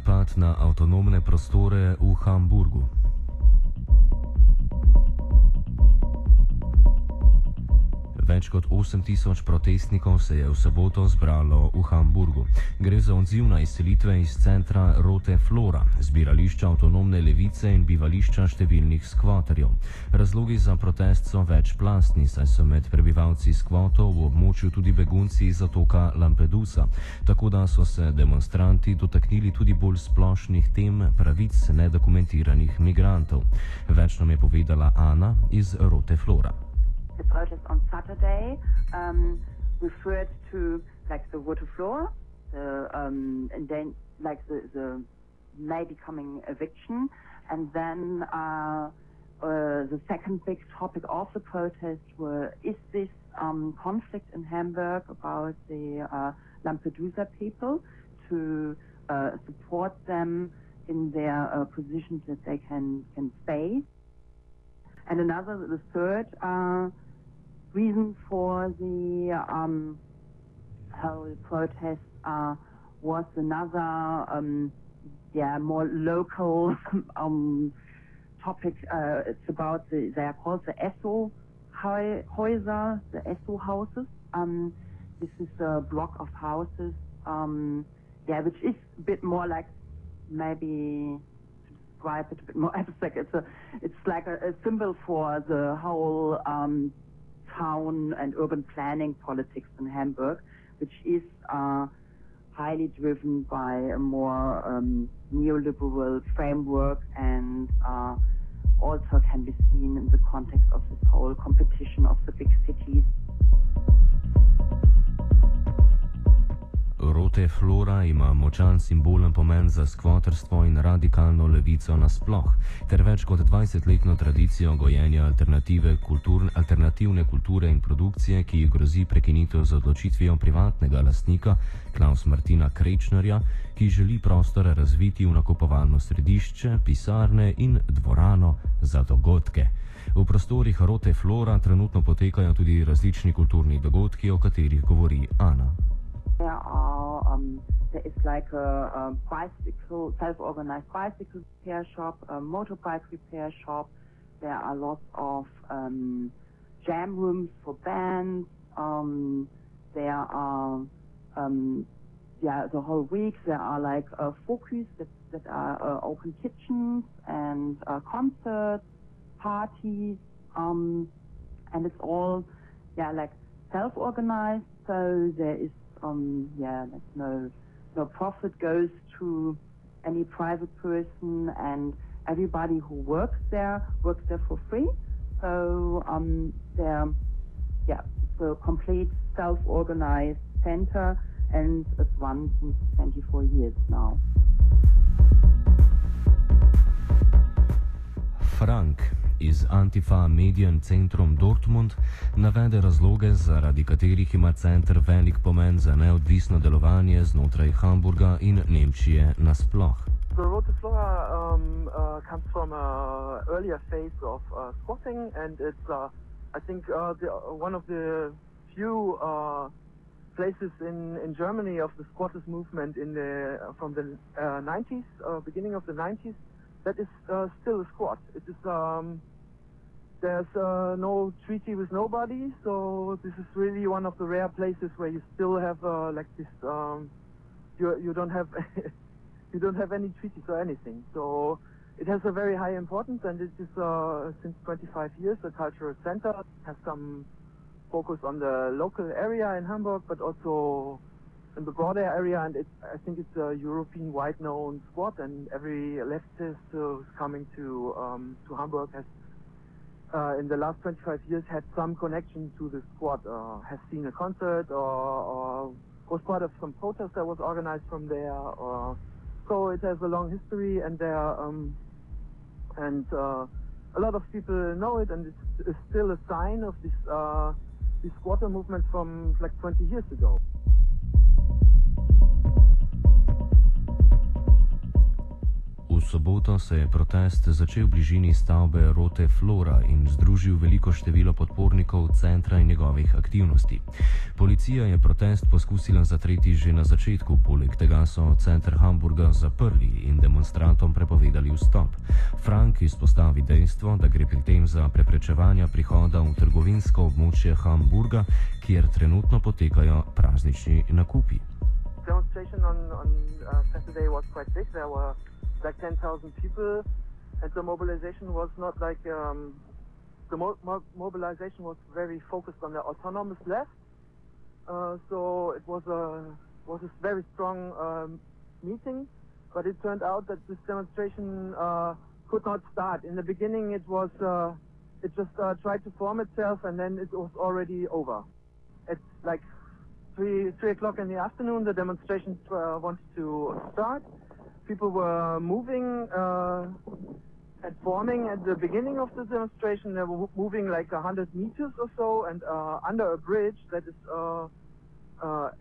napad na avtonomne prostore v Hamburgu. Več kot 8000 protestnikov se je v soboto zbralo v Hamburgu. Gre za odziv na izselitve iz centra Rote Flora, zbirališča avtonomne levice in bivališča številnih skvoterjev. Razlogi za protest so večplastni, saj so med prebivalci skvotov v območju tudi begunci iz otoka Lampedusa, tako da so se demonstranti dotaknili tudi bolj splošnih tem pravic nedokumentiranih migrantov. Več nam je povedala Ana iz Rote Flora. The protest on Saturday um, referred to like the Rote Flora, the um, and then like the, the maybe coming eviction, and then uh, uh, the second big topic of the protest were is this um, conflict in Hamburg about the uh, Lampedusa people to uh, support them in their uh, positions that they can can stay. And another, the third uh, reason for the um, whole protest uh, was another, um, yeah, more local um, topic. Uh, it's about the, they are called the ESSO Häuser, the ESSO houses. Um, this is a block of houses, um, yeah, which is a bit more like maybe describe it a bit more abstract. It's a, it's like a, a symbol for the whole um, town and urban planning politics in Hamburg, which is uh, highly driven by a more um, neoliberal framework and uh, also can be seen in the context of this whole competition of the big cities. Rote Flora ima močan simbolen pomen za skvoterstvo in radikalno levico nasploh, ter več kot 20-letno tradicijo gojenja alternative kultur, alternativne kulture in produkcije, ki jih grozi prekinitev z odločitvijo privatnega lastnika Klaus Martina Krečnerja, ki želi prostor razviti v nakupovalno središče, pisarne in dvorano za dogodke. V prostorih Rote Flora trenutno potekajo tudi različni kulturni dogodki, o katerih govori Ana. There are um, there is like a, a bicycle self-organized bicycle repair shop, a motorbike repair shop. There are lots of um, jam rooms for bands. Um, there are um, yeah the whole week there are like uh, focus that that are uh, open kitchens and uh, concerts, parties, um, and it's all yeah like self-organized. So there is um, yeah, like no, no profit goes to any private person, and everybody who works there works there for free. So um, they're, yeah, a complete self-organized center, and it's run since 24 years now. Frank iz Antifa Median Centrum Dortmund navede razloge, zaradi katerih ima center velik pomen za neodvisno delovanje znotraj Hamburga in Nemčije nasploh. The Rote Flora um, uh, comes from an earlier phase of uh, squatting, and it's, uh, I think, uh, the, one of the few uh, places in, in Germany of the squatters movement in the, from the uh, 90s, uh, beginning of the 90s, that is uh, still a squat. It is um, there's uh, no treaty with nobody, so this is really one of the rare places where you still have uh, like this. Um, you you don't have you don't have any treaties or anything. So it has a very high importance, and it is uh, since 25 years a cultural center. It has some focus on the local area in Hamburg, but also in the broader area. And it, I think it's a European-wide known spot, and every leftist who's coming to um, to Hamburg has uh, in the last 25 years had some connection to the squad, uh, has seen a concert or, or, was part of some protest that was organized from there. Or, so it has a long history and there, um, and uh, a lot of people know it and it's, it's still a sign of this, uh, this squatter movement from like 20 years ago. V soboto se je protest začel v bližini stavbe Rote Flora in združil veliko število podpornikov centra in njegovih aktivnosti. Policija je protest poskusila zatreti že na začetku, poleg tega so center Hamburga zaprli in demonstrantom prepovedali vstop. Frank izpostavi dejstvo, da gre pri tem za preprečevanje prihoda v trgovinsko območje Hamburga, kjer trenutno potekajo praznični nakupi. demonstration on, on uh, Saturday was quite big. There were like 10,000 people, and the mobilization was not like um, the mo- mo- mobilization was very focused on the autonomous left. Uh, so it was a was a very strong um, meeting, but it turned out that this demonstration uh, could not start. In the beginning, it was uh, it just uh, tried to form itself, and then it was already over. It's like three three o'clock in the afternoon. The demonstration uh, wanted to start. People were moving uh, and forming at the beginning of the demonstration. They were moving like hundred meters or so, and uh, under a bridge that is uh,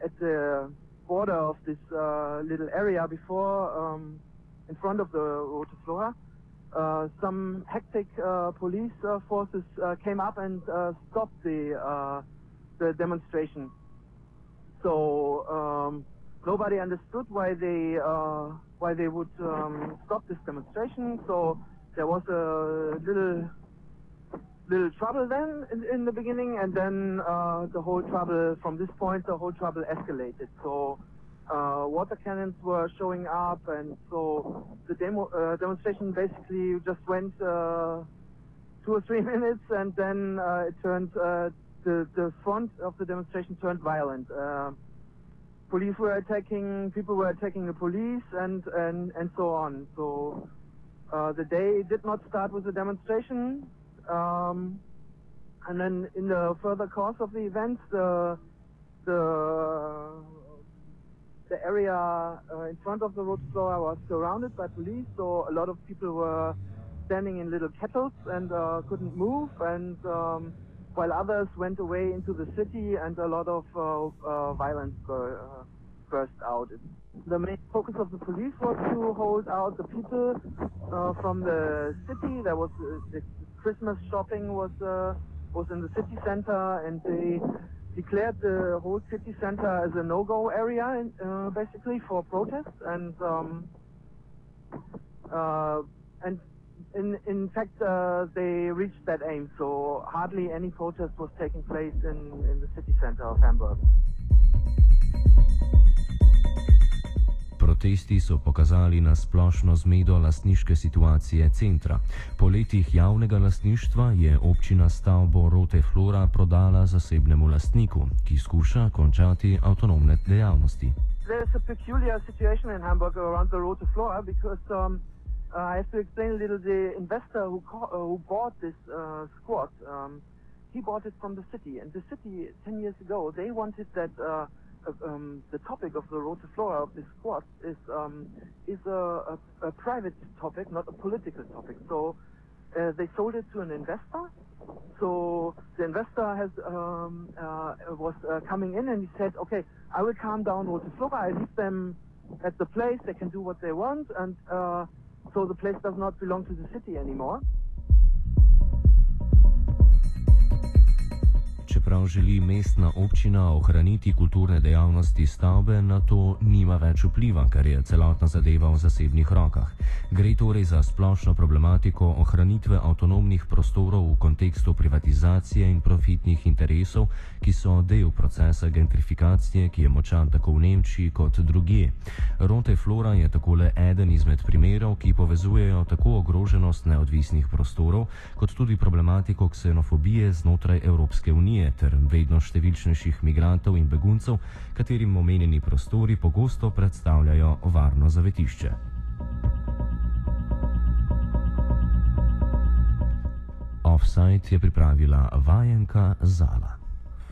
at the border of this little area before, um, in front of the Rote Flora. Uh, some hectic uh, police uh, forces came up and stopped the the demonstration. So um, nobody understood why they why they would um, stop this demonstration. So there was a little little trouble then in, in the beginning, and then uh, the whole trouble from this point the whole trouble escalated. So. Uh, water cannons were showing up, and so the demo, uh, demonstration basically just went uh, two or three minutes, and then uh, it turned uh, the the front of the demonstration turned violent. Police were attacking, people were attacking the police, and and and so on. So uh, the day did not start with a demonstration, um, and then in the further course of the events, the the the area uh, in front of the Rote Flora was surrounded by police, so a lot of people were standing in little kettles and uh, couldn't move, and um, while others went away into the city, and a lot of uh, uh, violence uh, burst out. The main focus of the police was to hold out the people uh, from the city. There was the Christmas shopping was was in the city center, and they declared the whole city center as a no-go area, basically for protests, and um, uh, and in in fact uh, they reached that aim. So hardly any protest was taking place in in the city center of Hamburg. Protesti so pokazali na splošno zmedo lastniške situacije centra. Po letih javnega lastništva je občina stavbo Rote Flora prodala zasebnemu lastniku, ki skuša končati avtonomne dejavnosti. There's a peculiar situation in Hamburg around the Rote Flora because um, uh, I have to explain a little. The investor who co- uh, who bought this uh, squat, um, he bought it from the city, and the city ten years ago they wanted that. Uh, uh, um, the topic of the Rote Flora of this squat is um, is a, a, a private topic, not a political topic. So uh, they sold it to an investor. So the investor has um, was coming in and he said, "Okay, I will calm down Rote Flora. I leave them at the place. They can do what they want, and uh, so the place does not belong to the city anymore." Čeprav želi mestna občina ohraniti kulturne dejavnosti stavbe, na to nima več vpliva, ker je celotna zadeva v zasebnih rokah. Gre torej za splošno problematiko ohranitve avtonomnih prostorov v kontekstu privatizacije in profitnih interesov, ki so del procesa gentrifikacije, ki je močan tako v Nemčiji kot drugje. Rote Flora je takole eden izmed primerov, ki povezujejo tako ogroženost neodvisnih prostorov, kot tudi problematiko ksenofobije znotraj Evropske unije ter vedno številčnejših migrantov in beguncev, katerim omenjeni prostori pogosto predstavljajo varno zavetišče. Offside je pripravila vajenka Zala.